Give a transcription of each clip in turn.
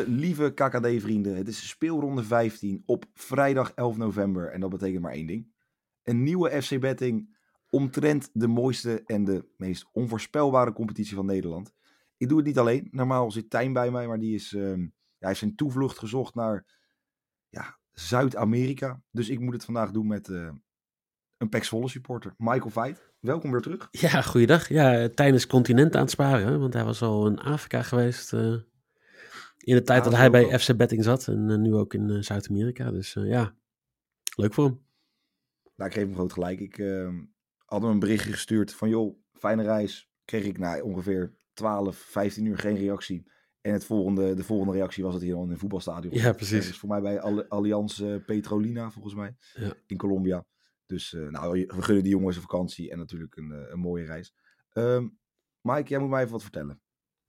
lieve KKD-vrienden. Het is speelronde 15 op vrijdag 11 november. En dat betekent maar één ding. Een nieuwe FC-betting omtrent de mooiste en de meest onvoorspelbare competitie van Nederland. Ik doe het niet alleen. Normaal zit Tijn bij mij, maar die is, ehm, ja, hij heeft zijn toevlucht gezocht naar ja, Zuid-Amerika. Dus ik moet het vandaag doen met eh, een Pax Volle supporter, Michael Veit. Welkom weer terug. Ja, goeiedag. Ja, tijdens continent aan het sparen, want hij was al in Afrika geweest uh, in de tijd Ja, dat hij bij. FC Betting zat en eh, nu ook in eh, Zuid-Amerika. Dus eh, ja, leuk voor hem. Nou, ik geef hem groot gelijk. Ik ehm, had hem een berichtje gestuurd van, joh, fijne reis. Kreeg ik na ongeveer 12, 15 uur geen reactie. En het volgende, de volgende reactie was dat hij al in een voetbalstadion Ja, precies. Is voor mij bij Alli- Allianz Petrolina, volgens mij, Ja. in Colombia. Dus nou, we gunnen die jongens een vakantie en natuurlijk een, een mooie reis. Ehm Mike, jij moet mij even wat vertellen.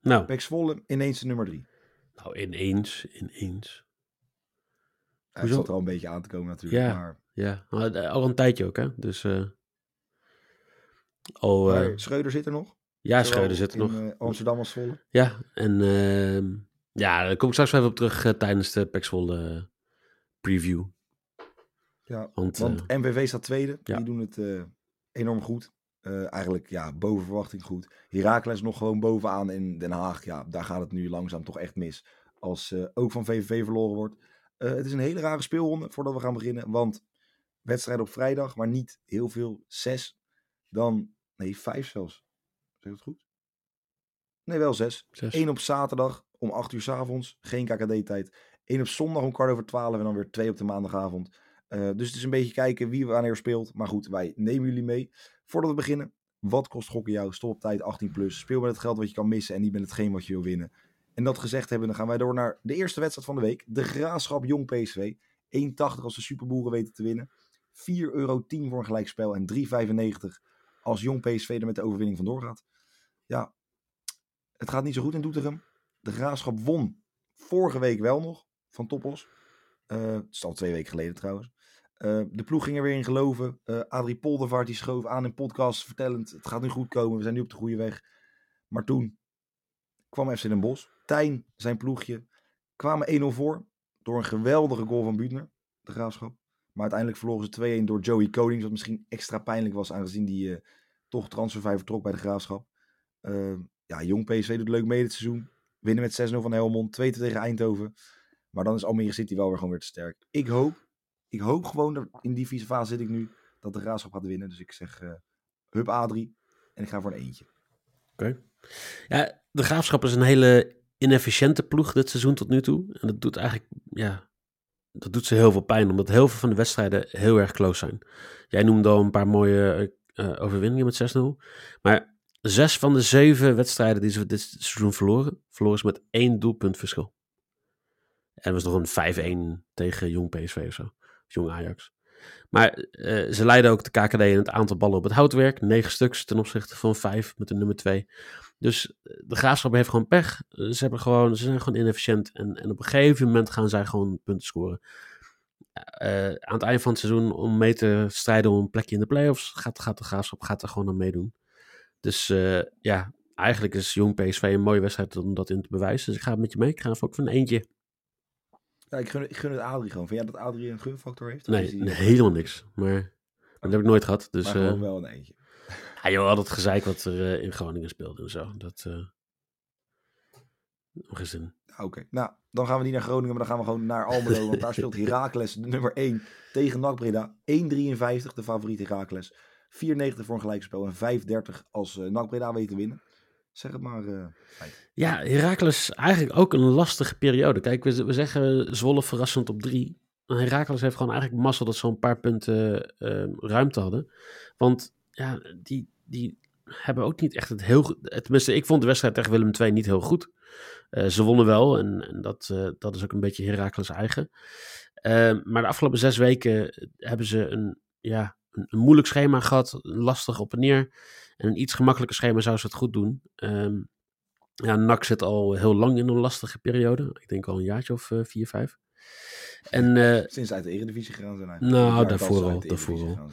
Nou, Pax Volle, ineens de nummer 3. Nou ineens, ineens. Hij zat er al een beetje aan te komen natuurlijk. Ja. Maar, Ja, al al een tijdje ook, hè. Dus, eh oh, eh, maar Schreuder zit er nog. ja, Schreuder zit er in, nog. eh, Amsterdam als Volle. Ja, en ehm, ja, daar kom ik straks even op terug eh, tijdens de Pexwol eh preview. Ja, Want, Want eh, MVV staat tweede. ja. Die doen het eh, enorm goed. Eh, eigenlijk ja, boven verwachting goed. Heracles nog gewoon bovenaan in Den Haag. Ja, daar gaat het nu langzaam toch echt mis. Als eh, ook van VVV verloren wordt. Eh, het is een hele rare speelronde voordat we gaan beginnen. Want wedstrijd op vrijdag, maar niet heel veel. Zes. Dan, nee, vijf zelfs. Zeg het goed? Nee, wel zes. zes. Eén op zaterdag om 8 uur s avonds. Geen KKD-tijd. Eén op zondag om kwart over twaalf. En dan weer twee op de maandagavond. Dus het is een beetje kijken wie wanneer speelt. Maar goed, wij nemen jullie mee. Voordat we beginnen, wat kost gokken jou? Stop op tijd 18 plus. Speel met het geld wat je kan missen en niet met hetgeen wat je wil winnen. En dat gezegd hebben, dan gaan wij door naar de eerste wedstrijd van de week. De Graafschap Jong PSV. 1,80 als de superboeren weten te winnen. 4,10 euro voor een gelijkspel en 3,95 als Jong PSV er met de overwinning vandoor gaat. Ja, het gaat niet zo goed in Doetinchem. De Graafschap won vorige week wel nog van Toppos. Eh, het is al twee weken geleden trouwens. Eh, de ploeg ging er weer in geloven. Eh Adrie Poldervaart die schoof aan in podcast vertellend. Het gaat nu goed komen, we zijn nu op de goede weg. Maar toen kwam FC Den Bosch. Tijn, zijn ploegje, kwamen 1-0 voor. Door een geweldige goal van Buutner, de graafschap. Maar uiteindelijk verloren ze 2-1 door Joey Konings. Wat misschien extra pijnlijk was, aangezien die eh, toch transfervrij vertrok bij de graafschap. Ja, jong PSV doet leuk mee dit seizoen. Winnen met 6-0 van Helmond. 2-2 tegen Eindhoven. Maar dan is Almere City wel weer gewoon weer te sterk. Ik hoop, ik hoop gewoon, dat in die vieze fase zit ik nu, dat de graafschap gaat winnen. Dus ik zeg, eh hup Adrie. En ik ga voor een eentje. Oké. Ja, de Graafschap is een hele inefficiënte ploeg dit seizoen tot nu toe. En dat doet eigenlijk, ja, dat doet ze heel veel pijn, omdat heel veel van de wedstrijden heel erg close zijn. Jij noemde al een paar mooie eh, eh, overwinningen met 6-0. Maar zes van de zeven wedstrijden die ze dit seizoen verloren, verloren ze met één doelpunt verschil. En was nog een 5-1 tegen Jong PSV of zo. Jong Ajax. Maar eh, ze leiden ook de KKD in het aantal ballen op het houtwerk. Negen stuks ten opzichte van vijf met de nummer twee. Dus eh, de graafschap heeft gewoon pech. Ze, hebben gewoon, ze zijn gewoon inefficiënt. En, en op een gegeven moment gaan zij gewoon punten scoren. Eh, aan het eind van het seizoen, om mee te strijden om een plekje in de playoffs, gaat, gaat de graafschap gaat er gewoon aan meedoen. Dus ja, eigenlijk is Jong PSV een mooie wedstrijd om dat in te bewijzen. Dus ik ga met je mee. Ik ga even ook van een eentje. Ja, ik, gun, ik gun het Adrie gewoon. Vind jij dat Adrie een gunfactor heeft? Nee, helemaal niks. Maar dat heb ik nooit gehad. Dus maar eh gewoon wel een eentje. ja, joh, al dat gezeik wat er eh, in Groningen speelde en zo. Dat... eh nog eens in. Ja, Oké, nou, dan gaan we niet naar Groningen, maar dan gaan we gewoon naar Almelo. want daar speelt Heracles, nummer 1, tegen NAC Breda. 1,53, de favoriete Heracles. 4,90 voor een gelijkspel en 5,30 als eh NAC Breda weet te winnen. Zeg het maar. Feit. Ja, Heracles eigenlijk ook een lastige periode. Kijk, we, we zeggen Zwolle verrassend op drie. Maar Heracles heeft gewoon eigenlijk mazzel dat ze een paar punten eh, ruimte hadden. Want ja, die, die hebben ook niet echt het heel. Tenminste, ik vond de wedstrijd tegen Willem II niet heel goed. Eh, ze wonnen wel en, en dat, eh, dat is ook een beetje Heracles eigen. Eh, maar de afgelopen zes weken hebben ze een, ja, een, een moeilijk schema gehad. Lastig op en neer. En een iets gemakkelijker schema zou ze het goed doen. Ehm ja, NAC zit al heel lang in een lastige periode. Ik denk al een jaartje of eh, vier, vijf. En, uh, Sinds uit de Eredivisie gegaan zijn eigenlijk. Nou, daarvoor al. Daarvoor al.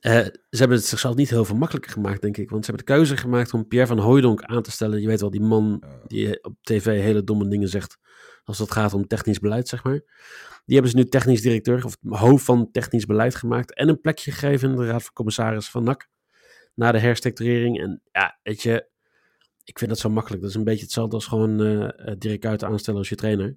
Uh, ze hebben het zichzelf niet heel veel makkelijker gemaakt, denk ik. Want ze hebben de keuze gemaakt om Pierre van Hooijdonk aan te stellen. Je weet wel, die man die op tv hele domme dingen zegt. Als het gaat om technisch beleid, zeg maar. Die hebben ze nu technisch directeur, of hoofd van technisch beleid gemaakt. En een plekje gegeven in de Raad van Commissaris van NAC. Na de herstructurering. En ja, weet je, ik vind dat zo makkelijk. Dat is een beetje hetzelfde als gewoon uh, Dirk Kuyt aanstellen als je trainer.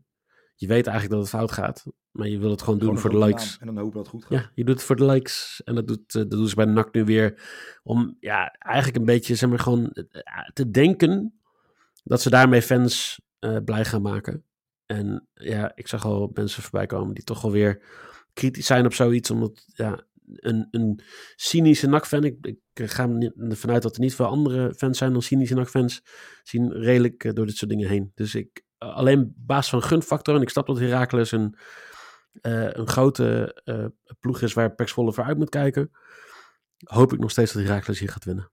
Je weet eigenlijk dat het fout gaat, maar je wil het gewoon, doen voor de likes. En dan hopen dat het goed gaat. Ja, je doet het voor de likes. En dat, doet, uh, dat doen ze bij NAC nu weer. Om ja, eigenlijk een beetje, zeg maar, gewoon te denken dat ze daarmee fans blij gaan maken. En ja, ik zag al mensen voorbij komen die toch alweer kritisch zijn op zoiets. Omdat ja, een, een cynische NAC-fan, ik, ik ga ervan uit dat er niet veel andere fans zijn dan cynische NAC-fans, zien redelijk eh, door dit soort dingen heen. Dus ik, alleen baas van gunfactor, en ik snap dat Heracles een, uh, een grote uh, ploeg is waar Pax Volle voor uit moet kijken, hoop ik nog steeds dat Heracles hier gaat winnen.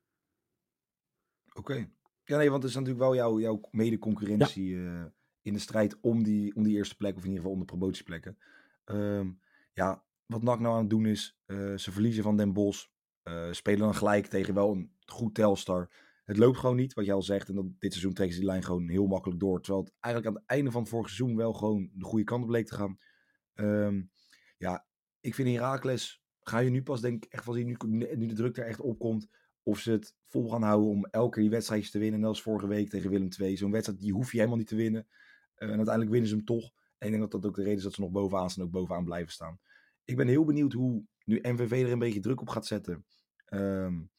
Oké. Ja, nee, want het is natuurlijk wel jouw, jouw mede-concurrentie ja in de strijd om die, om die eerste plek, of in ieder geval om de promotieplekken. Um, ja, wat NAC nou aan het doen is, uh, ze verliezen van Den Bosch, uh, spelen dan gelijk tegen wel een goed Telstar. Het loopt gewoon niet, wat jij al zegt. En dat, dit seizoen trekken ze die lijn gewoon heel makkelijk door. Terwijl het eigenlijk aan het einde van het vorige seizoen wel gewoon de goede kant op bleek te gaan. Um, ja, ik vind Herakles, ga je nu pas denk ik echt wel zien, nu, nu de druk er echt op komt. Of ze het vol gaan houden om elke keer die wedstrijdjes te winnen. Net als vorige week tegen Willem II. Zo'n wedstrijd die hoef je helemaal niet te winnen. Uh, en uiteindelijk winnen ze hem toch. En ik denk dat dat ook de reden is dat ze nog bovenaan staan. Ook bovenaan blijven staan. Ik ben heel benieuwd hoe nu MVV er een beetje druk op gaat zetten. Um,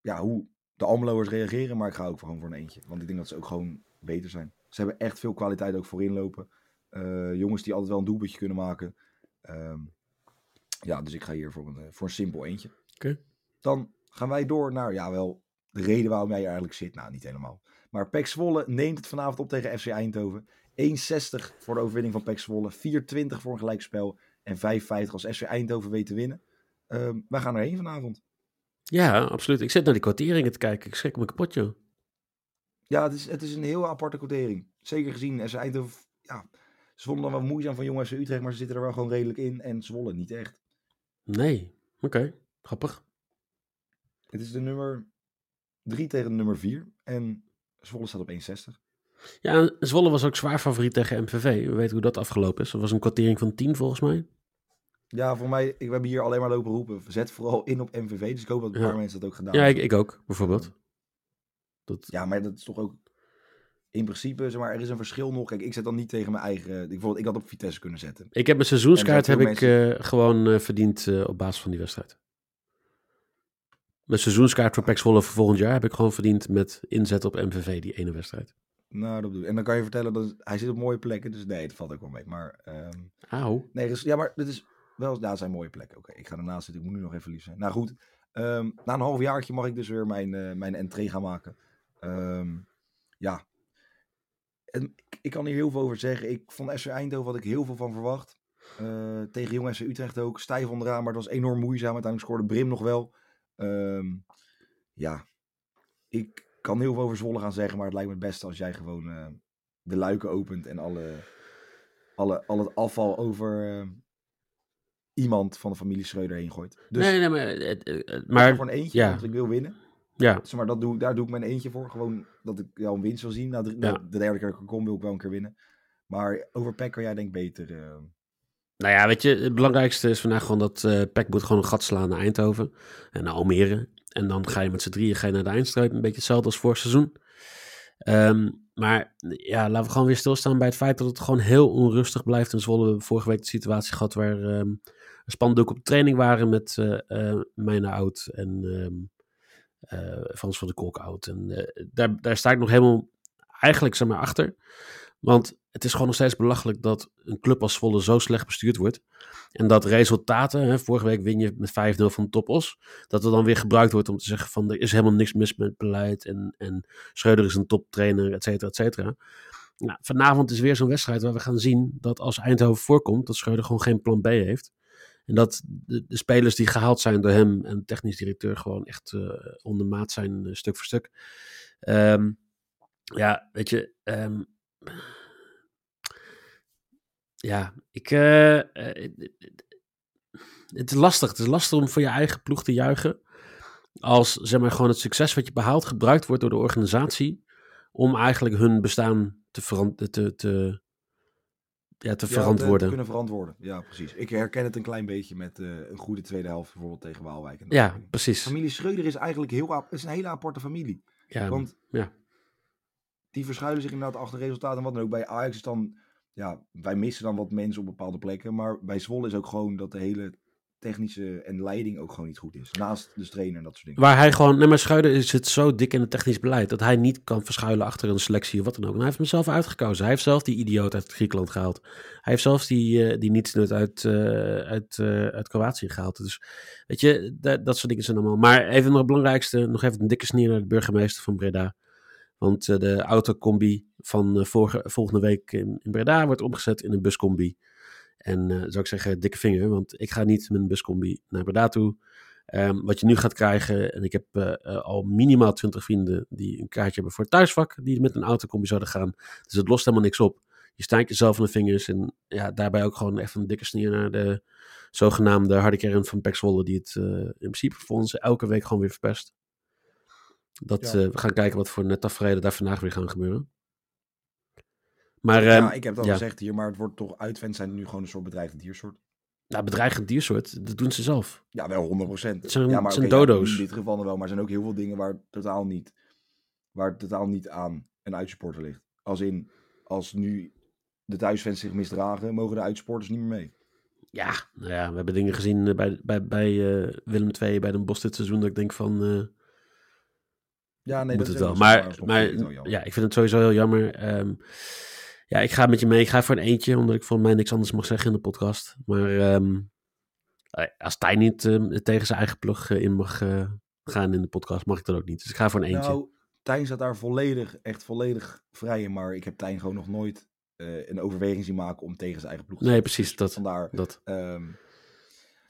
ja, hoe de Almeloers reageren. Maar ik ga ook gewoon voor een eentje. Want ik denk dat ze ook gewoon beter zijn. Ze hebben echt veel kwaliteit ook voorin lopen. Uh, jongens die altijd wel een doelpuntje kunnen maken. Um, ja, dus ik ga hier voor een, voor een simpel eentje. Okay. Dan gaan wij door naar, ja wel, de reden waarom jij hier eigenlijk zit. Nou, niet helemaal. Maar Pek Zwolle neemt het vanavond op tegen FC Eindhoven. 1,60 voor de overwinning van Pek Zwolle. 4,20 voor een gelijkspel. En 5,50 als SV Eindhoven weet te winnen. Um, wij gaan erheen vanavond. Ja, absoluut. Ik zit naar die kwarteringen te kijken. Ik schrik me kapot, joh. Ja, het is, het is een heel aparte quotering. Zeker gezien SV Eindhoven... Ja, ze vonden dan wel moeizaam van jongens FC Utrecht, maar ze zitten er wel gewoon redelijk in. En Zwolle niet echt. Nee, oké. Okay. Grappig. Het is de nummer 3 tegen de nummer 4. En Zwolle staat op 1,60. Ja, Zwolle was ook zwaar favoriet tegen MVV. We weten hoe dat afgelopen is. Dat was een kwartering van 10 volgens mij. Ja, voor mij, ik, we hebben hier alleen maar lopen roepen. Zet vooral in op MVV. Dus ik hoop dat een ja. paar mensen dat ook gedaan Ja, ik, hebben. ik ook, bijvoorbeeld. Dat... Ja, maar dat is toch ook... In principe, zeg maar, er is een verschil nog. Kijk, ik zet dan niet tegen mijn eigen... Bijvoorbeeld, ik had op Vitesse kunnen zetten. Ik heb mijn seizoenskaart heb ik uh, gewoon uh, verdiend uh, op basis van die wedstrijd. Mijn seizoenskaart voor Pax Zwolle voor volgend jaar heb ik gewoon verdiend met inzet op MVV, die ene wedstrijd. Nou, dat bedoel ik. En dan kan je vertellen dat hij zit op mooie plekken, dus nee, dat valt ook wel mee. Maar, um... Auw. Nee, dus, ja, maar dit is wel, ja, zijn mooie plekken. Oké, okay, ik ga ernaast zitten, ik moet nu nog even lief zijn. Nou goed, um, na een half jaartje mag ik dus weer mijn, uh, mijn entree gaan maken. Um, ja, en ik, ik, kan hier heel veel over zeggen. Ik vond FC Eindhoven had ik heel veel van verwacht. Uh, tegen Jong FC Utrecht ook, stijf onderaan, maar het was enorm moeizaam. Uiteindelijk scoorde Brim nog wel. Ja, ik kan heel veel over Zwolle gaan zeggen, maar het lijkt me het beste als jij gewoon uh, de luiken opent en alle, alle, al het afval over uh, iemand van de familie Schreuder heen gooit. Dus, nee, nee, maar... Uh, maar voor een eentje, ja. want ik wil winnen. Ja. Maar dat doe, daar doe ik mijn eentje voor. Gewoon dat ik jou een winst wil zien. Nou, de, Ja. de derde keer dat ik kom, wil ik wel een keer winnen. Maar over Peck kan jij denk ik beter... eh, Nou ja, weet je, het belangrijkste is vandaag gewoon dat eh PEC moet gewoon een gat slaan naar Eindhoven en naar Almere. En dan ga je met z'n drieën ga je naar de eindstrijd. Een beetje hetzelfde als vorig seizoen. Ehm, maar ja, laten we gewoon weer stilstaan bij het feit dat het gewoon heel onrustig blijft. In Zwolle we vorige week de situatie gehad waar ehm, een spandoek op training waren met Mijne Oud en ehm, eh, Frans van de Kolk Oud. En daar, daar sta ik nog helemaal eigenlijk zeg maar achter. Want het is gewoon nog steeds belachelijk dat een club als Zwolle zo slecht bestuurd wordt. En dat resultaten, hè, vorige week win je met 5-0 van Topos, dat er dan weer gebruikt wordt om te zeggen van er is helemaal niks mis met beleid en, en Schreuder is een toptrainer, et cetera, et cetera. Nou, vanavond is weer zo'n wedstrijd waar we gaan zien dat als Eindhoven voorkomt, dat Schreuder gewoon geen plan B heeft. En dat de, spelers die gehaald zijn door hem en technisch directeur gewoon echt uh, onder maat zijn, uh, stuk voor stuk. Um, ja, weet je, um, ja, ik, eh, eh, het is lastig. Het is lastig om voor je eigen ploeg te juichen. Als zeg maar, gewoon het succes wat je behaalt gebruikt wordt door de organisatie. om eigenlijk hun bestaan te, te, te, ja, te Ja, verantwoorden. te kunnen verantwoorden. Ja, precies. Ik herken het een klein beetje met eh, een goede tweede helft bijvoorbeeld tegen Waalwijk. en ja, precies. Familie Schreuder is eigenlijk heel, is een hele aparte familie. Ja, Want ja. die verschuilen zich inderdaad achter resultaten en wat dan ook. Bij Ajax is dan, ja, wij missen dan wat mensen op bepaalde plekken. Maar bij Zwolle is ook gewoon dat de hele technische en leiding ook gewoon niet goed is. Naast de trainer en dat soort dingen. Waar hij gewoon, nee maar Schreuder zit zo dik in het technisch beleid dat hij niet kan verschuilen achter een selectie of wat dan ook. Hij heeft hem zelf uitgekozen. Hij heeft zelf die idioot uit Griekenland gehaald. Hij heeft zelfs die, eh die nietsnut uit, eh, uit, eh, uit Kroatië gehaald. Dus weet je, dat, dat soort dingen zijn allemaal. Maar even nog het belangrijkste, nog even een dikke sneer naar de burgemeester van Breda. Want eh, de autocombi van eh, volgende week in, in Breda wordt omgezet in een buscombi. En eh, zou ik zeggen, dikke vinger, want ik ga niet met een buscombi naar Breda toe. Ehm, wat je nu gaat krijgen, en ik heb al minimaal 20 vrienden die een kaartje hebben voor het thuisvak, die met een autocombi zouden gaan. Dus het lost helemaal niks op. Je staat jezelf aan de vingers en ja, daarbij ook gewoon even een dikke sneer naar de zogenaamde harde kern van Pek Zwolle, die het in principe voor ons elke week gewoon weer verpest. Dat, Ja. eh, we gaan kijken wat voor tafereelen daar vandaag weer gaan gebeuren. Maar ja, ehm, ik heb het al ja. gezegd hier, maar het wordt toch uitvent zijn nu gewoon een soort bedreigend diersoort. nou, bedreigend diersoort, dat doen ze zelf. Ja, wel 100%. Het zijn- ja, maar zijn dodo's. in dit geval dan wel, maar er zijn ook heel veel dingen waar totaal niet, waar totaal niet aan een uitsupporter ligt. Als in, als nu de thuisfans zich misdragen, mogen de uitsupporters niet meer mee. Ja, nou ja, we hebben dingen gezien eh, bij, bij, bij eh, Willem II, bij Den Bosch dit seizoen, dat ik denk van, Ja, nee, moet dat het wel. Maar, maar ja, ik vind het sowieso heel jammer. Ehm, ja, ik ga met je mee. Ik ga voor een eentje, omdat ik voor mij niks anders mag zeggen in de podcast. Maar ehm, eh, als Tijn niet eh, tegen zijn eigen ploeg eh, in mag eh, gaan in de podcast, mag ik dat ook niet. Dus ik ga voor een eentje. Nou, Tijn staat daar volledig, echt volledig vrij in. Maar ik heb Tijn gewoon nog nooit een overweging zien maken om tegen zijn eigen ploeg te nee, precies. Dat, Vandaar. dat. ehm,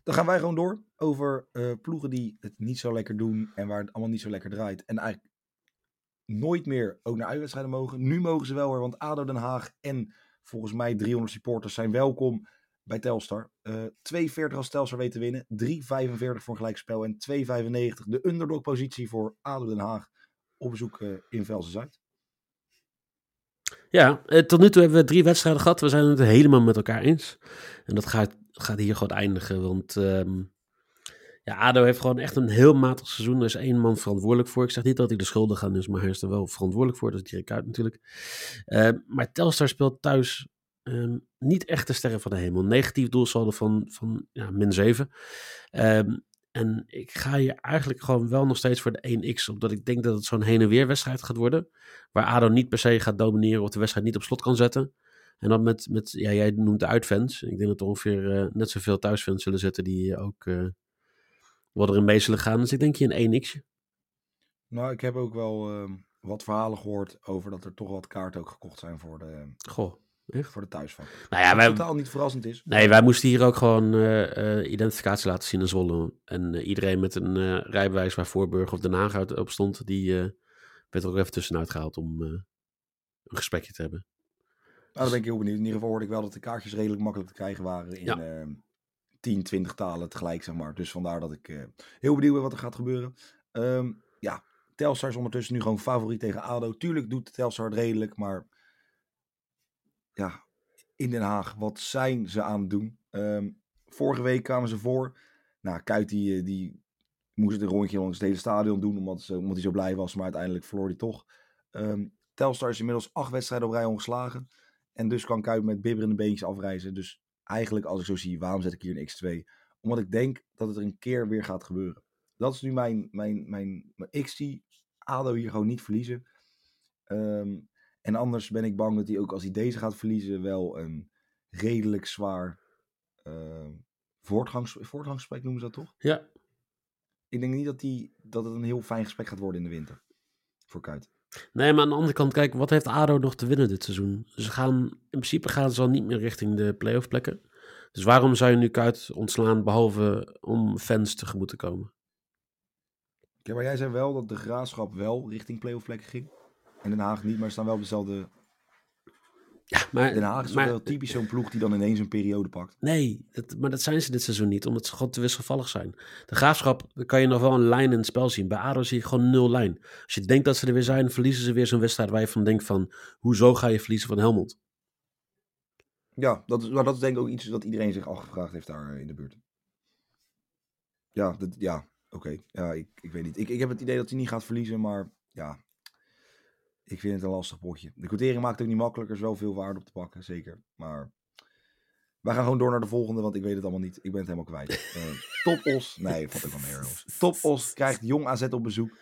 dan gaan wij gewoon door over ploegen die het niet zo lekker doen. En waar het allemaal niet zo lekker draait. En eigenlijk nooit meer ook naar uitwedstrijden mogen. Nu mogen ze wel weer, want ADO Den Haag en volgens mij 300 supporters zijn welkom bij Telstar. Eh 2,40 als Telstar weet te winnen. 3,45 voor een gelijkspel en 2,95 de underdog positie voor ADO Den Haag op bezoek eh, in Velsen-Zuid. Ja, eh, tot nu toe hebben we drie wedstrijden gehad. We zijn het helemaal met elkaar eens. En dat gaat, gaat hier gewoon eindigen. Want ehm, ja, ADO heeft gewoon echt een heel matig seizoen. Er is één man verantwoordelijk voor. Ik zeg niet dat hij de schuldig aan is, maar hij is er wel verantwoordelijk voor. Dat is Dirk Kuyt natuurlijk. Eh, maar Telstar speelt thuis ehm, niet echt de sterren van de hemel. Negatief doelsaldo van, van ja, min 7. Ehm, en ik ga hier eigenlijk gewoon wel nog steeds voor de 1x. Omdat ik denk dat het zo'n heen en weer wedstrijd gaat worden. Waar ADO niet per se gaat domineren of de wedstrijd niet op slot kan zetten. En dan met, met ja, jij noemt de uitfans. Ik denk dat er ongeveer eh, net zoveel thuisfans zullen zitten die eh, ook eh wel erin mee zullen gaan. Dus ik denk hier een 1x'je. Nou, ik heb ook wel ehm, wat verhalen gehoord over dat er toch wat kaarten ook gekocht zijn voor de, Goh, echt? voor de thuisvak. Nou ja, Wat wij, totaal niet verrassend is. nee, wij moesten hier ook gewoon eh, identificatie laten zien in Zwolle. En eh, iedereen met een rijbewijs waar Voorburg of Den Haag uit, op stond, die werd er ook even tussenuit gehaald om een gesprekje te hebben. Nou, dan ben ik heel benieuwd. In ieder geval hoorde ik wel dat de kaartjes redelijk makkelijk te krijgen waren in Ja. Ehm 10, 20 talen tegelijk, zeg maar. Dus vandaar dat ik eh, heel benieuwd ben wat er gaat gebeuren. Ehm, ja, Telstar is ondertussen nu gewoon favoriet tegen ADO. Tuurlijk doet Telstar het redelijk, maar ja, in Den Haag, wat zijn ze aan het doen? Ehm, vorige week kwamen ze voor. Nou, Kuit die, eh, die moest een rondje langs het hele stadion doen, omdat, ze, omdat hij zo blij was. Maar uiteindelijk verloor hij toch. Ehm, Telstar is inmiddels acht wedstrijden op rij ongeslagen. En dus kan Kuip met bibberende beentjes afreizen. Dus eigenlijk, als ik zo zie, waarom zet ik hier een X2? Omdat ik denk dat het er een keer weer gaat gebeuren. Dat is nu mijn, mijn, mijn, mijn ik zie ADO hier gewoon niet verliezen. Ehm, en anders ben ik bang dat hij ook als hij deze gaat verliezen wel een redelijk zwaar ehm voortgangs, voortgangsgesprek noemen ze dat toch? Ja, Ik denk niet dat, die, dat het een heel fijn gesprek gaat worden in de winter. Voor Kuit. Nee, maar aan de andere kant, kijk, wat heeft ADO nog te winnen dit seizoen? Ze gaan, in principe gaan ze al niet meer richting de playoff plekken. Dus waarom zou je nu Kuit ontslaan, behalve om fans tegemoet te komen? Ja, maar jij zei wel dat de graafschap wel richting playoff plekken ging. En Den Haag niet, maar ze staan wel dezelfde Ja, maar, Den Haag is maar, wel typisch zo'n ploeg die dan ineens een periode pakt. Nee, dat, maar dat zijn ze dit seizoen niet, omdat ze gewoon te wisselvallig zijn. De graafschap, kan je nog wel een lijn in het spel zien. Bij ADO zie je gewoon nul lijn. Als je denkt dat ze er weer zijn, verliezen ze weer zo'n wedstrijd waar je van denkt van, hoezo ga je verliezen van Helmond? Ja, dat is, maar dat is denk ik ook iets dat iedereen zich afgevraagd heeft daar in de buurt. Ja, dat, ja oké. Ja, ik, ik weet niet. Ik, ik heb het idee dat hij niet gaat verliezen, maar ja, ik vind het een lastig potje. De quotering maakt het ook niet makkelijker. Er is wel veel waarde op te pakken, zeker. Maar wij gaan gewoon door naar de volgende, want ik weet het allemaal niet. Ik ben het helemaal kwijt. Uh, Top Os. Nee, valt ook wel meer. Top Os krijgt Jong AZ op bezoek.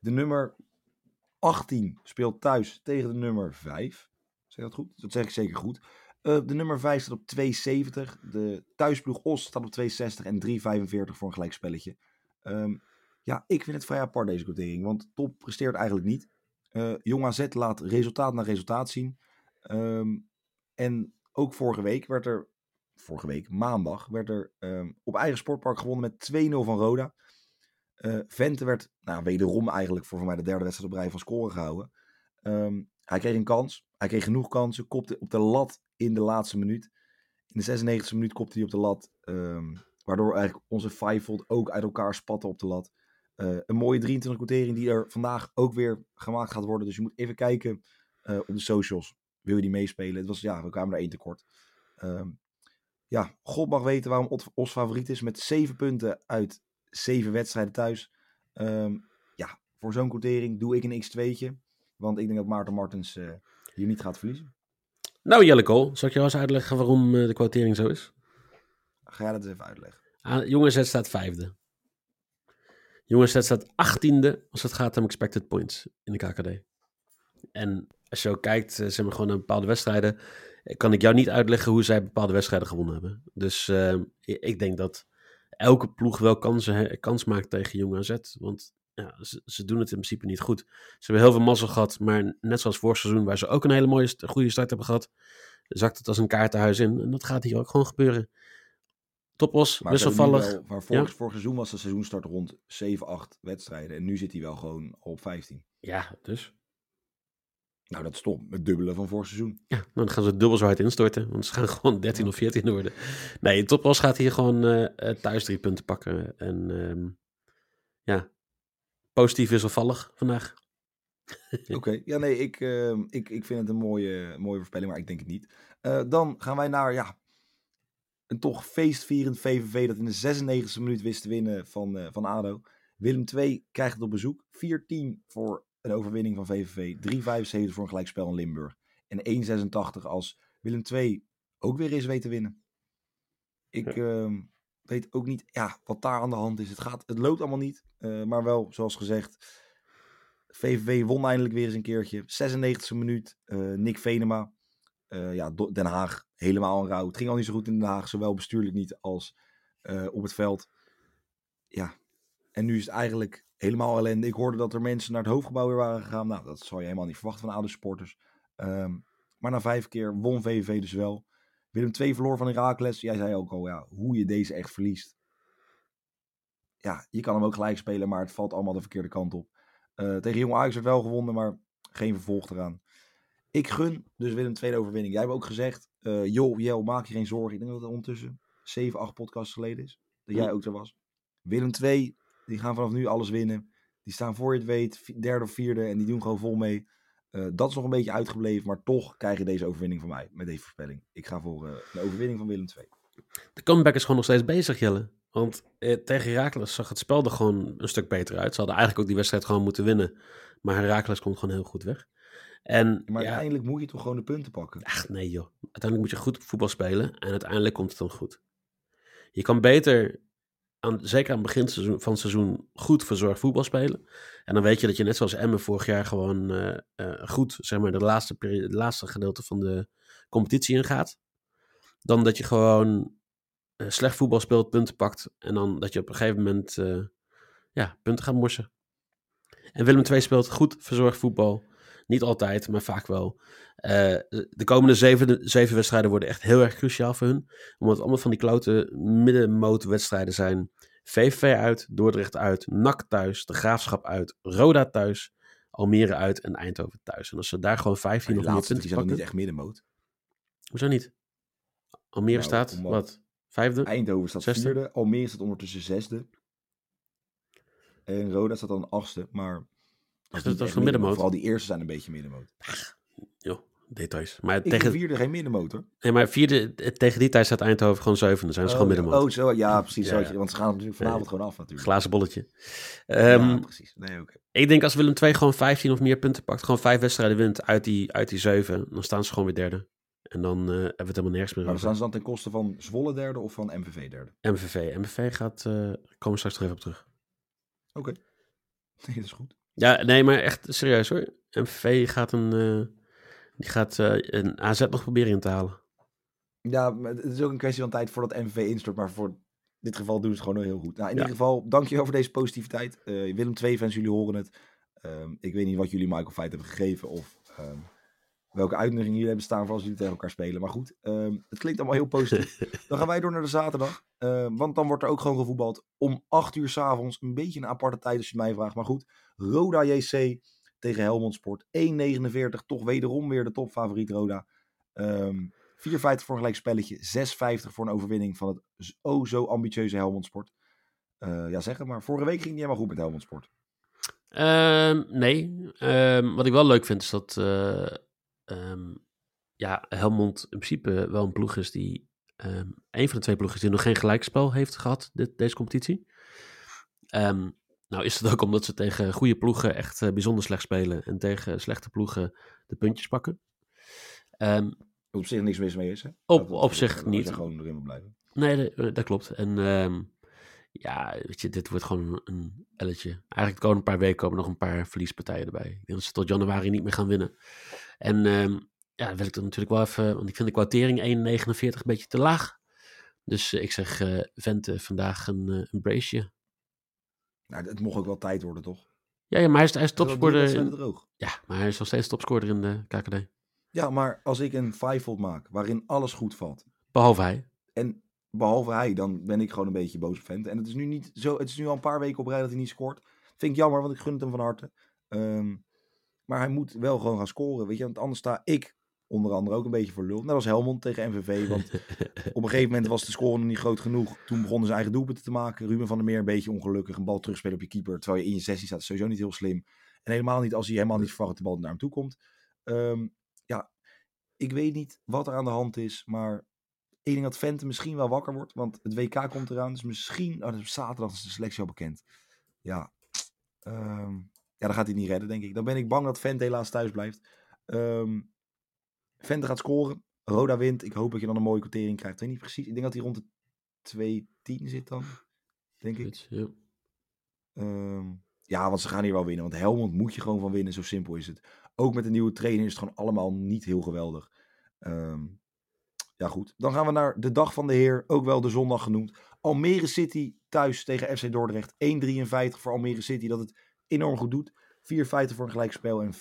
De nummer 18 speelt thuis tegen de nummer 5. Zeg dat goed? Dat zeg ik zeker goed. Uh, de nummer 5 staat op 2,70. De thuisploeg Os staat op 2,60 en 3,45 voor een gelijkspelletje. Um, ja, ik vind het vrij apart deze quotering, want Top presteert eigenlijk niet. Uh, Jong AZ laat resultaat na resultaat zien. Um, en ook vorige week werd er, vorige week, maandag, werd er um, op eigen sportpark gewonnen met 2-0 van Roda. Uh, Vente werd, nou, wederom eigenlijk voor, mij de derde wedstrijd op rij van scoren gehouden. Um, hij kreeg een kans, hij kreeg genoeg kansen, kopte op de lat in de laatste minuut. In de 96e minuut kopte hij op de lat, waardoor eigenlijk onze Fivefold ook uit elkaar spatte op de lat. Uh, een mooie 23 quotering die er vandaag ook weer gemaakt gaat worden. Dus je moet even kijken uh, op de socials. Wil je die meespelen? Het was, ja, we kwamen er één tekort. Uh, ja, God mag weten waarom Os favoriet is. Met 7 punten uit 7 wedstrijden thuis. Um, ja, voor zo'n quotering doe ik een x2'tje. Want ik denk dat Maarten Martens uh, hier niet gaat verliezen. Nou Jelle Kool, zal ik jou eens uitleggen waarom de quotering zo is? Ga jij dat eens even uitleggen. Ah, jongens, het staat vijfde. Jongens, dat staat achttiende als het gaat om expected points in de KKD. En als je ook kijkt, zeg maar gewoon naar bepaalde wedstrijden, kan ik jou niet uitleggen hoe zij bepaalde wedstrijden gewonnen hebben. Dus uh, ik denk dat elke ploeg wel kansen, kans maakt tegen Jong AZ. Want ja, ze, ze, doen het in principe niet goed. Ze hebben heel veel mazzel gehad, maar net zoals vorig seizoen, waar ze ook een hele mooie, goede start hebben gehad, zakt het als een kaartenhuis in. En dat gaat hier ook gewoon gebeuren. Topos, wisselvallig. Wel, maar vorig, ja? vorig seizoen was de seizoenstart rond 7, 8 wedstrijden. En nu zit hij wel gewoon op 15. Ja, dus. Nou, dat is toch het dubbele van vorig seizoen. Ja, dan gaan ze dubbel zo hard instorten. Want ze gaan gewoon 13 ja. of 14 worden. Nee, Topos gaat hier gewoon uh, thuis drie punten pakken. En um, ja, positief wisselvallig vandaag. Oké, okay. ja nee, ik, uh, ik, ik vind het een mooie, mooie voorspelling, maar ik denk het niet. Uh, dan gaan wij naar, ja, een toch feestvierend VVV dat in de 96e minuut wist te winnen van, uh, van ADO. Willem II krijgt het op bezoek. 4-10 voor een overwinning van VVV. 3-75 voor een gelijkspel in Limburg. En 1-86 als Willem II ook weer eens weet te winnen. Ik ja. uh, weet ook niet ja, wat daar aan de hand is. Het, gaat, het loopt allemaal niet. Uh, maar wel, zoals gezegd, VVV won eindelijk weer eens een keertje. 96e minuut. Uh, Nick Venema. Uh, ja, Den Haag helemaal een rouw. Het ging al niet zo goed in Den Haag, zowel bestuurlijk niet als uh, op het veld. Ja, en nu is het eigenlijk helemaal ellende. Ik hoorde dat er mensen naar het hoofdgebouw weer waren gegaan. Nou, dat zou je helemaal niet verwachten van oude supporters. Um, maar na vijf keer won VVV dus wel. Willem 2 verloor van Herakles. Jij zei ook al, ja, hoe je deze echt verliest. Ja, je kan hem ook gelijk spelen, maar het valt allemaal de verkeerde kant op. Uh, tegen Jong Ajax werd wel gewonnen, maar geen vervolg eraan. Ik gun dus Willem tweede overwinning. Jij hebt ook gezegd, uh, joh, Jel, maak je geen zorgen. Ik denk dat het ondertussen 7, 8 podcasts geleden is. Dat jij ook er was. Willem 2, die gaan vanaf nu alles winnen. Die staan voor je het weet, derde of vierde. En die doen gewoon vol mee. Uh, dat is nog een beetje uitgebleven. Maar toch krijg je deze overwinning van mij. Met deze voorspelling. Ik ga voor uh, een overwinning van Willem 2. De comeback is gewoon nog steeds bezig, Jelle. Want eh, tegen Herakles zag het spel er gewoon een stuk beter uit. Ze hadden eigenlijk ook die wedstrijd gewoon moeten winnen. Maar Herakles komt gewoon heel goed weg. En, maar ja, uiteindelijk moet je toch gewoon de punten pakken? Ach nee joh. Uiteindelijk moet je goed voetbal spelen en uiteindelijk komt het dan goed. Je kan beter, aan, zeker aan het begin van het seizoen, goed verzorgd voetbal spelen. En dan weet je dat je net zoals Emmen vorig jaar gewoon uh, uh, goed, zeg maar, de laatste, periode, de laatste gedeelte van de competitie ingaat. Dan dat je gewoon uh, slecht voetbal speelt, punten pakt. En dan dat je op een gegeven moment ja, punten gaat morsen. En Willem II speelt goed verzorgd voetbal. Niet altijd, maar vaak wel. Uh, de komende zeven, zeven wedstrijden worden echt heel erg cruciaal voor hun. Omdat het allemaal van die klote middenmoot wedstrijden zijn. VVV uit, Dordrecht uit, NAC thuis, De Graafschap uit, Roda thuis, Almere uit en Eindhoven thuis. En als ze daar gewoon 15 of meer punten die zijn pakken... niet echt middenmoot. Hoezo niet? Almere Nou, staat, omdat- wat? Vijfde? Eindhoven staat Zesde? vierde. Almere staat ondertussen zesde. En Roda staat dan achtste. Maar dat dat is is een middenmoot? middenmoot. Vooral die eerste zijn een beetje middenmoot. Joh, details. Maar Ik tegen, vierde geen middenmoot hoor. nee, maar vierde, eh, tegen die tijd staat Eindhoven gewoon zevende. Zijn ze gewoon middenmoot. Oh, zo. Ja, precies. Ja, ja. Want ze gaan natuurlijk vanavond Nee. gewoon af natuurlijk. Glazen bolletje. ja, Ehm, precies. Nee, oké. Ik denk als Willem II gewoon 15 of meer punten pakt, gewoon vijf wedstrijden wint uit die, uit die zeven, dan staan ze gewoon weer derde. En dan eh, hebben we het helemaal nergens meer Maar over. staan ze dan ten koste van Zwolle derde of van MVV derde? MVV. MVV gaat, eh komen we straks nog even op terug. Oké. Nee, dat is goed. Ja, nee, maar echt serieus hoor. MVV gaat een, eh, die gaat eh, een AZ nog proberen in te halen. Ja, maar het is ook een kwestie van tijd voordat MVV instort. Maar voor dit geval doen ze het gewoon heel goed. Nou, in Ja. ieder geval, dankjewel voor deze positiviteit. Eh, Willem II fans, jullie horen het. Ehm, ik weet niet wat jullie Michael Feit hebben gegeven. Of ehm, welke uitnodigingen jullie hebben staan voor als jullie tegen elkaar spelen. Maar goed, ehm, het klinkt allemaal heel positief. dan gaan wij door naar de zaterdag. Ehm, want dan wordt er ook gewoon gevoetbald om 8 uur s'avonds. Een beetje een aparte tijd als je het mij vraagt. Maar goed, Roda JC tegen Helmond Sport. 1,49. Toch wederom weer de topfavoriet Roda. Ehm 4,50 voor een gelijk spelletje. 6,50 voor een overwinning van het oh zo ambitieuze Helmond Sport. Eh, ja, zeg het maar. Vorige week ging het niet helemaal goed met Helmond Sport. Nee, wat ik wel leuk vind is dat eh, ehm, ja, Helmond in principe wel een ploeg is die ehm een van de twee ploegen is die nog geen gelijkspel heeft gehad dit, deze competitie. Ehm, nou is het ook omdat ze tegen goede ploegen echt eh, bijzonder slecht spelen en tegen slechte ploegen de puntjes pakken. Ehm, op zich niks mis mee is. Hè? Op- op zich niet. gewoon erin blijven. Nee, dat, eh, dat klopt. En ehm, ja, weet je, dit wordt gewoon een elletje. Eigenlijk de komende paar weken komen nog een paar verliespartijen erbij. Ik denk dat ze tot januari niet meer gaan winnen. En ehm, ja, dan wil ik er natuurlijk wel even, want ik vind de kwartering 1,49 een beetje te laag. Dus eh, ik zeg eh Vente vandaag een, eh, een braceje. Nou, het mocht ook wel tijd worden, toch? Ja, ja, maar hij is, hij is topscorer. In, droog. ja, maar hij is nog steeds topscorer in de KKD. Ja, maar als ik een fivefold maak waarin alles goed valt. Behalve hij. En behalve hij, dan ben ik gewoon een beetje boos op Vente. En het is nu niet zo. Het is nu al een paar weken op rij dat hij niet scoort. Vind ik jammer, want ik gun het hem van harte. Ehm, maar hij moet wel gewoon gaan scoren. Weet je, want anders sta ik onder andere ook een beetje voor lul. Net als Helmond tegen MVV. Want op een gegeven moment was de score nog niet groot genoeg. Toen begonnen ze eigen doelpunten te maken. Ruben van der Meer een beetje ongelukkig. Een bal terugspelen op je keeper. Terwijl je in je sessie staat. sowieso niet heel slim. En helemaal niet als hij helemaal niet verwacht dat de bal naar hem toe komt. Ehm, ja, ik weet niet wat er aan de hand is. Maar ik denk dat Vente misschien wel wakker wordt. Want het WK komt eraan. Dus misschien, oh, op zaterdag is de selectie al bekend. Ja, ehm, ja, dan gaat hij niet redden, denk ik. Dan ben ik bang dat Vente helaas thuis blijft. Ehm Vente gaat scoren. Roda wint. Ik hoop dat je dan een mooie quotering krijgt. Ik weet niet precies. Ik denk dat hij rond de 2-10 zit dan. Denk ik. Ja. Ehm, ja, want ze gaan hier wel winnen. Want Helmond moet je gewoon van winnen. Zo simpel is het. Ook met de nieuwe trainer is het gewoon allemaal niet heel geweldig. Ehm, ja, goed. Dan gaan we naar de dag van de Heer. Ook wel de zondag genoemd. Almere City thuis tegen FC Dordrecht. 1,53 voor Almere City. Dat het enorm goed doet. 4,50 voor een gelijkspel. En 5,80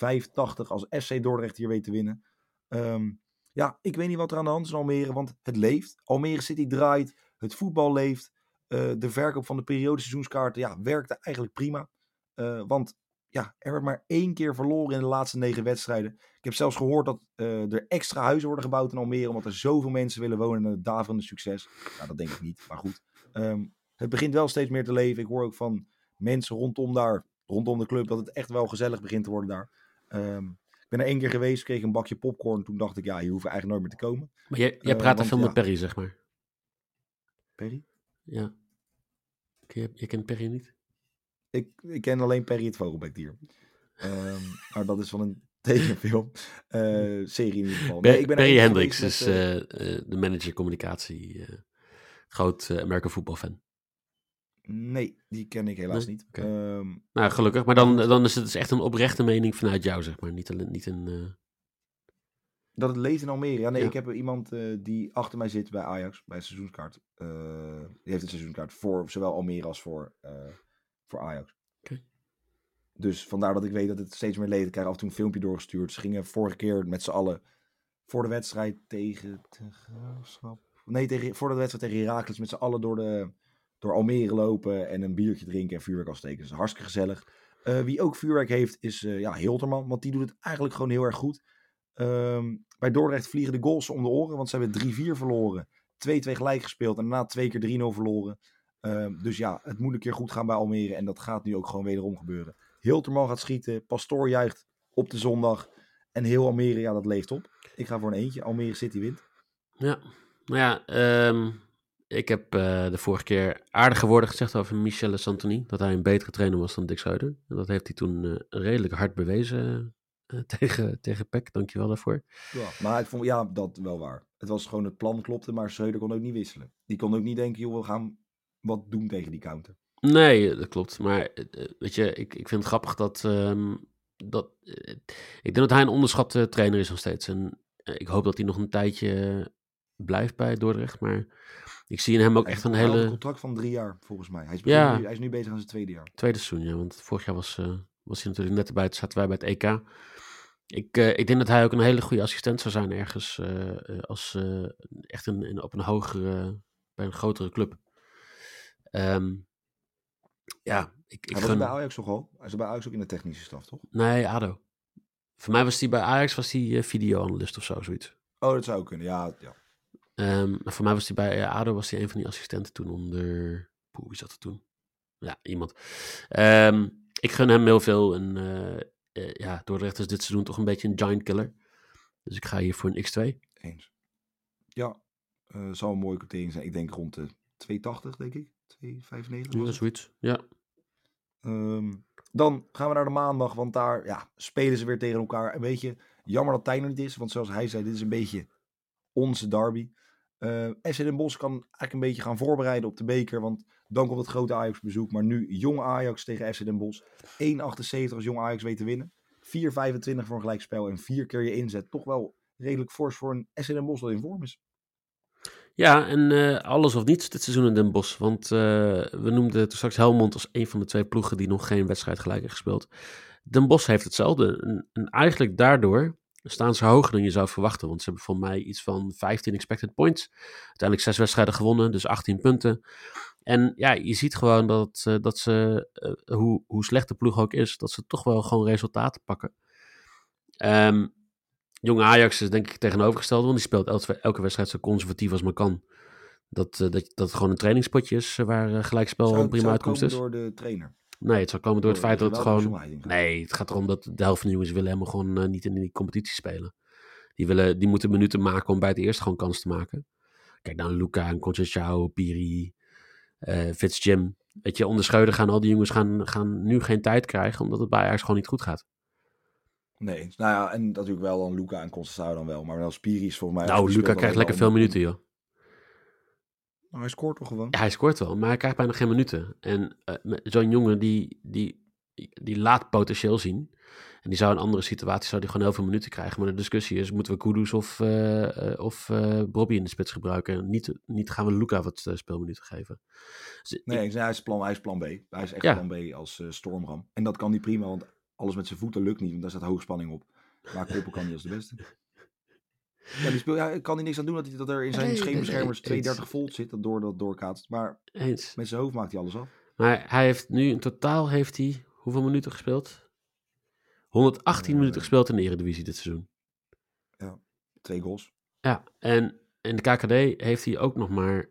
als FC Dordrecht hier weet te winnen. Ehm, ja, ik weet niet wat er aan de hand is in Almere. Want het leeft. Almere City draait. Het voetbal leeft. Eh, de verkoop van de periodeseizoenskaarten ja, werkte eigenlijk prima. Eh, want ja, er werd maar één keer verloren in de laatste negen wedstrijden. Ik heb zelfs gehoord dat eh, er extra huizen worden gebouwd in Almere. Omdat er zoveel mensen willen wonen in het daverende succes. Nou, dat denk ik niet. Maar goed. Ehm, het begint wel steeds meer te leven. Ik hoor ook van mensen rondom daar, rondom de club, dat het echt wel gezellig begint te worden daar. Ehm, ik ben er één keer geweest, kreeg een bakje popcorn. Toen dacht ik, ja, hier hoeven we eigenlijk nooit meer te komen. Maar jij, jij Eh, praat er want veel ja. met Perry, zeg maar. Perry? Ja. Je, je kent Perry niet? Ik, ik ken alleen Perry het vogelbekdier. Ehm, maar dat is van een tekenfilm. eh, serie in ieder geval. Nee, ik ben er Perry Hendricks is eh, eh, de manager communicatie. groot American voetbalfan. nee, die ken ik helaas Nee? niet. Ehm, Nou, gelukkig. Maar dan, dan is het dus echt een oprechte mening vanuit jou, zeg maar. Niet, alleen, niet een... dat het leeft in Almere. Ja, nee, Ja. ik heb iemand die achter mij zit bij Ajax, bij een seizoenskaart. Eh, die heeft een seizoenskaart voor zowel Almere als voor, voor Ajax. Dus vandaar dat ik weet dat het steeds meer leden krijgen. Af en toe een filmpje doorgestuurd. Ze gingen vorige keer met z'n allen voor de wedstrijd tegen. Nee, tegen, voor de wedstrijd tegen Heracles met z'n allen door, de, door Almere lopen en een biertje drinken en vuurwerk afsteken. Dus hartstikke gezellig. Eh, wie ook vuurwerk heeft is eh, ja, Hilterman, want die doet het eigenlijk gewoon heel erg goed. Ehm, Bij Dordrecht vliegen de goals om de oren, want ze hebben 3-4 verloren. 2-2 gelijk gespeeld en daarna twee keer 3-0 verloren. Ehm, dus ja, het moet een keer goed gaan bij Almere. En dat gaat nu ook gewoon wederom gebeuren. Hilterman gaat schieten. Pastoor juicht op de zondag. En heel Almere, ja, dat leeft op. Ik ga voor een eentje. Almere City wint. Ja, nou ja, ehm, ik heb eh, de vorige keer aardige woorden gezegd over Michel Santoni. Dat hij een betere trainer was dan Dick Zuider. En dat heeft hij toen uh, redelijk hard bewezen uh, tegen, tegen Peck. Dankjewel daarvoor. Ja, maar ik vond, ja, dat wel waar. Het was gewoon het plan klopte, maar Zuider kon ook niet wisselen. Die kon ook niet denken, joh, we gaan wat doen tegen die counter. Nee, dat klopt. Maar weet je, ik, ik vind het grappig dat... Um, dat ik denk dat hij een onderschatte trainer is nog steeds. En ik hoop dat hij nog een tijdje blijft bij Dordrecht. Maar ik zie in hem ook hij echt een hele... een contract van drie jaar, volgens mij. Hij is, ja. nu, hij is nu bezig aan zijn tweede jaar. Tweede seizoen, ja. Want vorig jaar was, uh, was hij natuurlijk net erbij. Toen zaten wij bij het EK. Ik, uh, ik denk dat hij ook een hele goede assistent zou zijn ergens. Uh, als echt een, in, op een hogere, bij een grotere club. Um, ja, ik, ik was bij Ajax toch al? Hij is bij Ajax ook in de technische staf, toch? Nee, ADO. Voor mij was hij bij Ajax was hij videoanalist of zo, zoiets. Oh, dat zou kunnen, ja. ja. Um, voor mij was hij bij uh, ADO was hij een van die assistenten toen onder... Poeh, wie zat er toen? Ja, iemand. Um, ik gun hem heel veel. En uh, uh, ja, Dordrecht is dit seizoen toch een beetje een giant killer. Dus ik ga hier voor een X2. Eens. Ja, zou een mooie quotering zijn. Ik denk rond de 280, denk ik. 295. Ja, zoiets. Ja. Um, dan gaan we naar de maandag, want daar ja, spelen ze weer tegen elkaar. Een beetje jammer dat Tijn er niet is, want zoals hij zei, dit is een beetje onze derby. Uh, FC Den Bosch kan eigenlijk een beetje gaan voorbereiden op de beker, want dan komt het grote Ajax bezoek. Maar nu jong Ajax tegen FC Den Bosch. 1,78 als jong Ajax weet te winnen. 4,25 voor een gelijkspel en vier keer je inzet. Toch wel redelijk fors voor een FC Den Bosch dat in vorm is. Ja, en uh, alles of niets dit seizoen in Den Bosch. Want uh, we noemden toen straks Helmond als een van de twee ploegen die nog geen wedstrijd gelijk heeft gespeeld. Den Bosch heeft hetzelfde. En, en, eigenlijk daardoor staan ze hoger dan je zou verwachten. Want ze hebben voor mij iets van 15 expected points. Uiteindelijk zes wedstrijden gewonnen, dus 18 punten. En ja, je ziet gewoon dat, uh, dat ze, hoe, hoe slecht de ploeg ook is, dat ze toch wel gewoon resultaten pakken. Um, Jonge Ajax is denk ik tegenovergesteld, want die speelt elke, elke wedstrijd zo conservatief als maar kan. Dat, uh, dat, dat het gewoon een trainingspotje is uh, waar uh, gelijkspel een prima uitkomst is. door de trainer? Nee, het zal komen door het feit dat het gewoon... Nee, het gaat erom dat de helft van de jongens willen helemaal gewoon niet in die competitie spelen. Die, willen, die moeten minuten maken om bij het eerst gewoon kans te maken. Kijk dan Luca en Conceição, Piri, uh, Fitzjim. Weet je, onder Scheuden gaan al die jongens gaan, gaan nu geen tijd krijgen, omdat het bij Ajax gewoon niet goed gaat. Nee, nou ja, en natuurlijk wel dan Luca en Conceição dan wel. Maar wel Spiri is volgens mij... Nou, Luca krijgt lekker veel minuten, joh. Nou, hij scoort toch gewoon? Ja, hij scoort wel, maar hij krijgt bijna geen minuten. En uh, zo'n jongen die, die, die laat potentieel zien. En die zou in andere situaties zou die gewoon heel veel minuten krijgen. Maar de discussie is, moeten we Kudus of, uh, of uh, Bobby in de spits gebruiken? Niet, niet gaan we Luca wat speelminuten geven. Dus nee, ik, hij, is plan, hij is plan B. Hij is echt ja. plan B als stormram. En dat kan hij prima, want alles met zijn voeten lukt niet, want daar staat hoogspanning op. Maar Koppel kan niet als de beste. Ja, die speel, ja, kan hij niks aan doen dat, hij, dat er in zijn nee, scheenbeschermers nee, 32 volt zit, dat door dat doorkaatst. Maar eens. met zijn hoofd maakt hij alles af. Maar hij heeft nu in totaal heeft hij hoeveel minuten gespeeld? 118 uh, minuten gespeeld in de Eredivisie dit seizoen. Ja, twee goals. Ja, en in de KKD heeft hij ook nog maar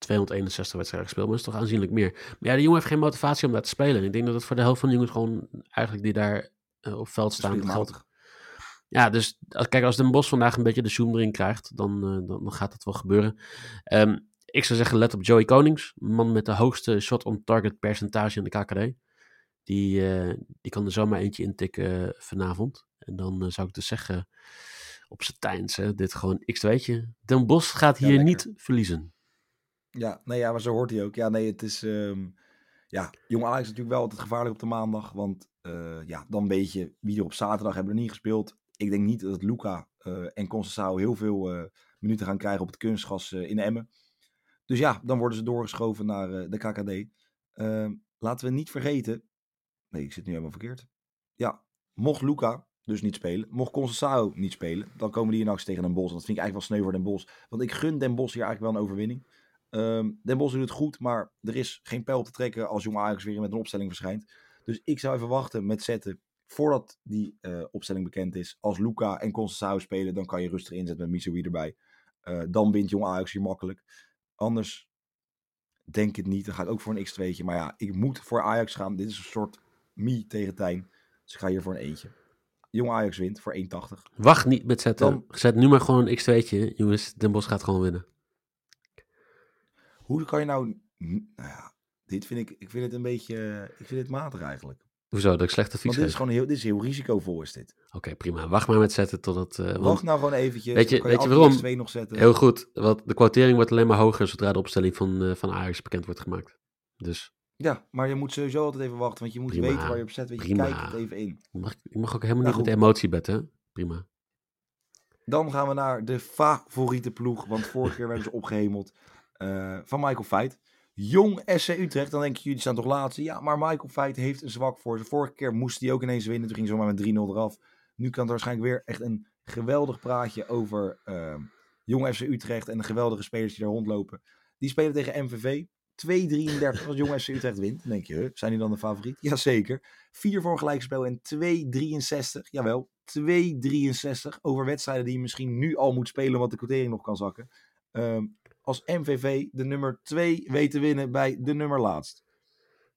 261 wedstrijden gespeeld, maar dat is toch aanzienlijk meer. Maar ja, de jongen heeft geen motivatie om daar te spelen. En ik denk dat het voor de helft van de jongens gewoon eigenlijk die daar uh, op veld staan geldt. Ja, dus kijk, als Den Bos vandaag een beetje de zoom erin krijgt, dan, uh, dan, dan, gaat dat wel gebeuren. Um, ik zou zeggen, let op Joey Konings, man met de hoogste shot-on-target percentage in de KKD. Die, uh, die kan er zomaar eentje intikken vanavond. En dan zou ik dus zeggen, op zijn tijds, dit gewoon x2'tje. Den Bos gaat hier ja, niet verliezen. Ja, nee, ja, maar zo hoort hij ook. Ja, nee, het is... Um, ja, Jong Alex is natuurlijk wel altijd gevaarlijk op de maandag. Want uh, ja, dan weet je wie er op zaterdag hebben er niet gespeeld. Ik denk niet dat Luca uh, en Conceição heel veel uh, minuten gaan krijgen op het kunstgas in Emmen. Dus ja, dan worden ze doorgeschoven naar de KKD. Ehm, laten we niet vergeten... Nee, ik zit nu helemaal verkeerd. Ja, mocht Luca dus niet spelen. Mocht Conceição niet spelen, dan komen die in actie tegen Den Bos. Dat vind ik eigenlijk wel sneu voor Den Bos. Want ik gun Den Bos hier eigenlijk wel een overwinning. Um, Den Bosch doet het goed, maar er is geen pijl te trekken als Jong Ajax weer met een opstelling verschijnt. Dus ik zou even wachten met zetten voordat die eh, opstelling bekend is. Als Luca en Conceição spelen, dan kan je rustig inzetten met Missouri erbij. Eh, dan wint Jong Ajax hier makkelijk. Anders denk ik het niet. Dan ga ik ook voor een x2'tje. Maar ja, ik moet voor Ajax gaan. Dit is een soort me tegen Tijn. Dus ik ga hier voor een eentje. Jong Ajax wint voor 1,80. Wacht niet met zetten. Dan- Zet nu maar gewoon een x2'tje. Jongens, Den Bosch gaat gewoon winnen. Hoe kan je nou... Nou ja, dit vind ik... Ik vind het een beetje... Ik vind het matig eigenlijk. Hoezo, dat ik slecht advies Want dit is gewoon heel, dit is heel risicovol is dit. Oké, prima. Wacht maar met zetten totdat... eh, want- Wacht nou gewoon eventjes. Weet je- weet je waarom? X2 nog zetten. Heel goed, want de quotering wordt alleen maar hoger zodra de opstelling van, eh, van Ajax bekend wordt gemaakt. Dus Ja, maar je moet sowieso altijd even wachten. Want je moet Prima, weten waar je op zet. Weet je, prima. kijk het even in. je mag, je mag ook helemaal Nou, niet met goed. emotie betten. Prima. Dan gaan we naar de favoriete ploeg. Want vorige keer werden ze opgehemeld. Eh, van Michael Feit. Jong SC Utrecht. Dan denk je, jullie staan toch laatste? Ja, maar Michael Feit heeft een zwak voor ze. Vorige keer moest hij ook ineens winnen. Toen ging ze maar met 3-0 eraf. Nu kan er waarschijnlijk weer echt een geweldig praatje over eh, Jong FC Utrecht. En de geweldige spelers die daar rondlopen. Die spelen tegen MVV. 2-33 als Jong FC Utrecht wint. Denk je, zijn die dan de favoriet? Jazeker. 4 voor een gelijkspel en 2-63. Jawel, 2-63 over wedstrijden die je misschien nu al moet spelen, omdat de quotering nog kan zakken. Ehm, als MVV de nummer 2 weet te winnen bij de nummer laatst.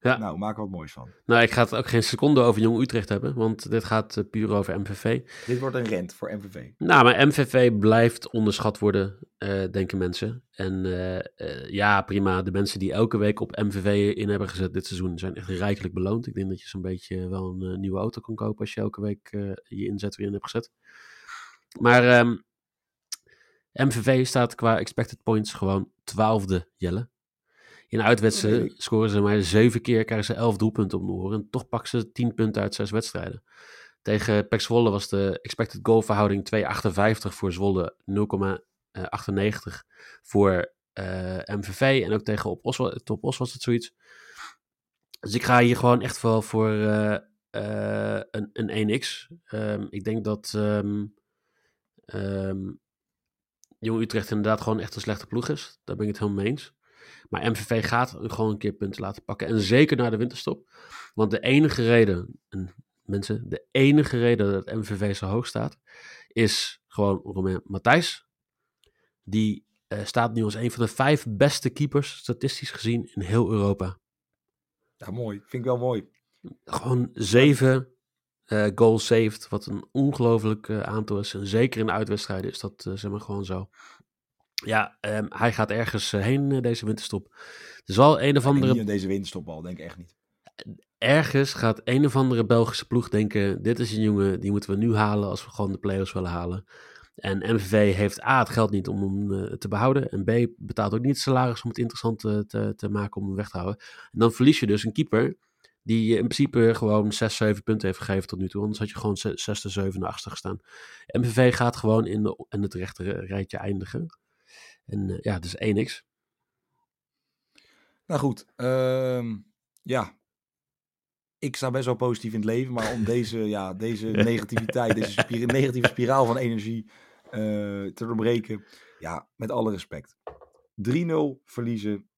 Ja. Nou, maak er wat moois van. Nou, ik ga het ook geen seconde over Jong Utrecht hebben, want dit gaat eh, puur over MVV. Dit wordt een rent voor MVV. Nou, maar MVV blijft onderschat worden, eh, denken mensen. En eh, ja, prima. De mensen die elke week op MVV in hebben gezet dit seizoen zijn echt rijkelijk beloond. Ik denk dat je zo'n beetje wel een nieuwe auto kan kopen als je elke week je inzet weer in hebt gezet. Maar ehm, MVV staat qua expected points gewoon twaalfde, Jelle. In uitwedstrijden scoren ze maar zeven keer, krijgen ze elf doelpunten om de oren. En toch pakken ze tien punten uit zes wedstrijden. Tegen PEC Zwolle was de expected goal verhouding 2,58 voor Zwolle, 0,98 voor eh, MVV. En ook tegen op Os, Top Os was het zoiets. Dus ik ga hier gewoon echt wel voor eh, eh, een, een 1x. Ehm, ik denk dat ehm, ehm, Jong Utrecht inderdaad gewoon echt een slechte ploeg is. Daar ben ik het helemaal mee eens. Maar MVV gaat gewoon een keer punten laten pakken. En zeker na de winterstop. Want de enige reden, en mensen, de enige reden dat MVV zo hoog staat, is gewoon Romain Matthijs. Die eh, staat nu als een van de vijf beste keepers, statistisch gezien, in heel Europa. Ja, mooi. Vind ik wel mooi. Gewoon zeven eh, goals saved, wat een ongelooflijk eh, aantal is. En zeker in de uitwedstrijden is dat eh, zeg maar gewoon zo. Ja, ehm, hij gaat ergens heen deze winterstop. Er zal een of andere niet aan deze winterstop al, denk ik echt niet. ergens gaat een of andere Belgische ploeg denken: dit is een jongen die moeten we nu halen als we gewoon de play-offs willen halen. En MVV heeft A, het geld niet om hem te behouden. En B, betaalt ook niet het salaris om het interessant te, te maken om hem weg te houden. En dan verlies je dus een keeper die je in principe gewoon 6, 7 punten heeft gegeven tot nu toe. Anders had je gewoon 6, 7, 8 gestaan. MVV gaat gewoon in, de, in het rechte rijtje eindigen. En eh, ja, dus 1x. Nou goed, ehm, ja. Ik sta best wel positief in het leven, maar om deze, ja, deze negativiteit, deze spira- negatieve spiraal van energie eh, te doorbreken, ja, met alle respect. 3-0 verliezen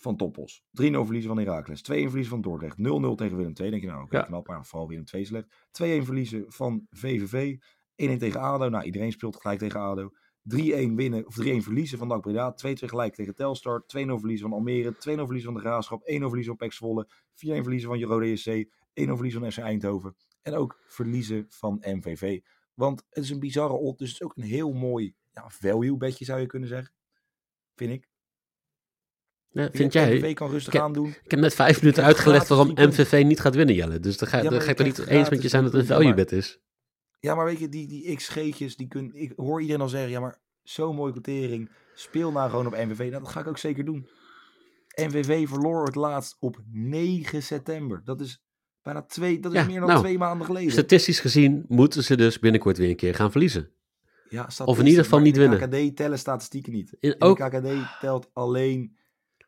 van Toppos. 3-0 verliezen van Heracles. 2-1 verliezen van Dordrecht. 0-0 tegen Willem II. Denk je nou, oké, Ja. knap, maar vooral Willem II slecht. 2-1 verliezen van VVV. 1-1 tegen ADO. Nou, iedereen speelt gelijk tegen ADO. 3-1 winnen, of 3-1 verliezen van NAC Breda. 2-2 gelijk tegen Telstar. 2-0 verliezen van Almere. 2-0 verliezen van de Graafschap. 1-0 verliezen van PEC Zwolle. 4-1 verliezen van Rode JC. 1-0 verliezen van FC Eindhoven. En ook verliezen van MVV. Want het is een bizarre odd. Dus het is ook een heel mooi ja, value bedje zou je kunnen zeggen. Vind ik. Ja, vind jij? MVV kan rustig Ik- aandoen. Ik heb net vijf minuten uitgelegd waarom. MVV niet gaat winnen, Jelle. Dus dan ga, Ja, dan ga ik toch niet eens met je zijn dat het een value bet is. Ja, maar weet je, die, die XG'tjes, die kun, ik hoor iedereen al zeggen, ja, maar zo'n mooie quotering. Speel nou gewoon op MVV. Nou, dat ga ik ook zeker doen. MVV verloor het laatst op 9 september. Dat is bijna twee, dat is Ja, meer dan nou, twee maanden geleden. Statistisch gezien moeten ze dus binnenkort weer een keer gaan verliezen. Ja, Of in ieder geval niet in winnen. de KKD tellen statistieken niet. In- In ook- de KKD telt alleen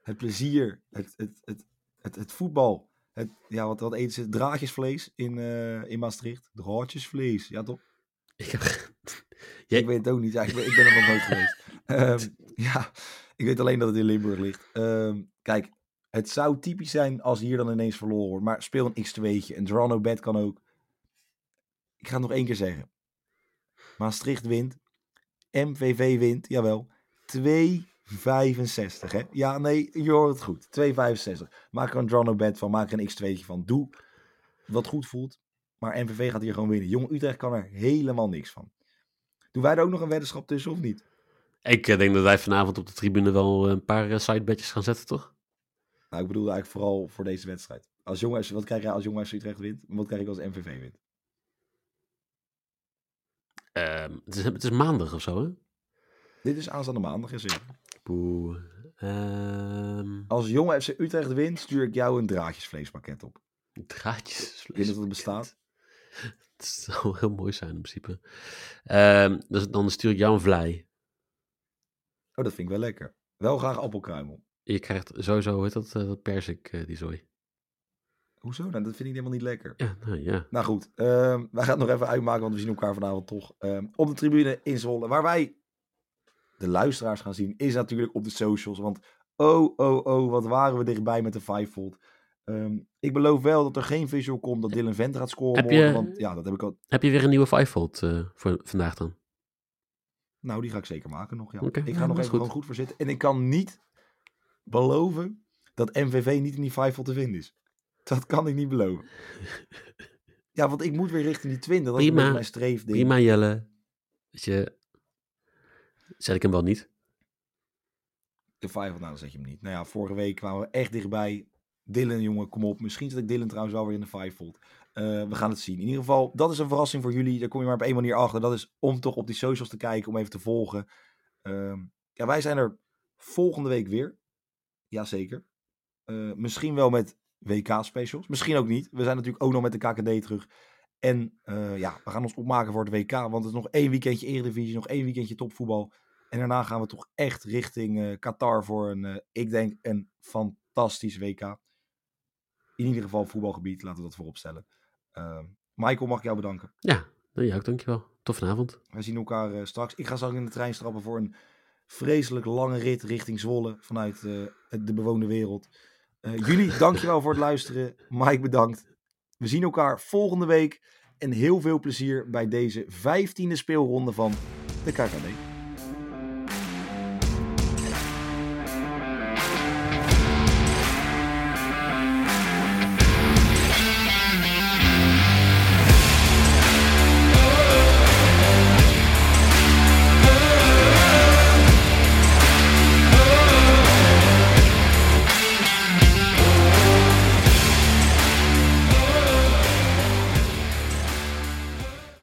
het plezier, het, het, het, het, het voetbal. Het, ja, wat, wat eten ze? Draadjesvlees in, eh, in Maastricht. Draadjesvlees, ja toch? Ik heb... Jij- Ik weet het ook niet. Ja, ik, ben, ik ben er nog nooit geweest. Ehm, ja, ik weet alleen dat het in Limburg ligt. Ehm, kijk, Het zou typisch zijn als hier dan ineens verloren wordt. Maar speel een x2'tje. Een no bet kan ook. Ik ga het nog één keer zeggen. Maastricht wint. MVV wint, jawel. 2,65 hè. Ja, nee, je hoort het goed. 2,65. Maak er een draw no bet van. Maak er een x2'tje van. Doe wat goed voelt. Maar MVV gaat hier gewoon winnen. Jong Utrecht kan er helemaal niks van. Doen wij er ook nog een weddenschap tussen of niet? Ik eh, denk dat wij vanavond op de tribune wel een paar uh, sidebetjes gaan zetten, toch? Nou, ik bedoel eigenlijk vooral voor deze wedstrijd. Als Jong wat krijg jij als Jong FC Utrecht wint? Wat krijg ik als MVV wint? Uh, het, is, het is maandag of zo, hè? Dit is aanstaande maandag, is het. Poeh. Um... Als Jong FC Utrecht wint, stuur ik jou een draadjesvleespakket op. Draadjesvlees? Ik weet dat het bestaat. Het zou heel mooi zijn in principe. Um, dus dan stuur ik jou een vlei. Oh, dat vind ik wel lekker. Wel graag appelkruimel. Je krijgt sowieso, heet dat, uh, dat persik, uh, die zooi. Hoezo? Nou, dat vind ik helemaal niet lekker. Ja, nou ja. Nou goed, um, wij gaan het nog even uitmaken, want we zien elkaar vanavond toch um, op de tribune in Zwolle. Waar wij de luisteraars gaan zien, is natuurlijk op de socials. Want oh, oh, oh, wat waren we dichtbij met de Fivefold. Um, ik beloof wel dat er geen visual komt dat Dylan Venter gaat scoren heb morgen, je, want ja, dat heb ik al... Heb je weer een nieuwe Fivefold uh, voor vandaag dan? Nou, die ga ik zeker maken nog, ja. Okay, ik ga ja, nog even goed. gewoon goed voor zitten. En ik kan niet beloven dat MVV niet in die Fivefold te vinden is. Dat kan ik niet beloven. ja, want ik moet weer richting die 20. Dat Prima. is mijn streefding. Prima, Jelle. Weet je, zet ik hem wel niet. De Fivefold, nou dan zet je hem niet. Nou ja, vorige week kwamen we echt dichtbij. Dylan, jongen, kom op. Misschien zet ik Dylan trouwens wel weer in de Fivefold. Uh, we gaan het zien. In ieder geval, dat is een verrassing voor jullie. Daar kom je maar op één manier achter. Dat is om toch op die socials te kijken, om even te volgen. Uh, ja, wij zijn er volgende week weer. Jazeker. Uh, misschien wel met WK-specials. Misschien ook niet. We zijn natuurlijk ook nog met de KKD terug. En uh, ja, we gaan ons opmaken voor het WK. Want het is nog één weekendje Eredivisie, nog één weekendje topvoetbal. En daarna gaan we toch echt richting uh, Qatar voor een, uh, ik denk, een fantastisch WK. In ieder geval voetbalgebied, laten we dat voorop stellen. Michael, mag ik jou bedanken? Ja, jij ook, dankjewel. Tot vanavond. We zien elkaar straks. Ik ga straks in de trein strappen voor een vreselijk lange rit richting Zwolle vanuit de bewoonde wereld. Jullie, dankjewel voor het luisteren. Mike, bedankt. We zien elkaar volgende week. En heel veel plezier bij deze vijftiende speelronde van de KKD.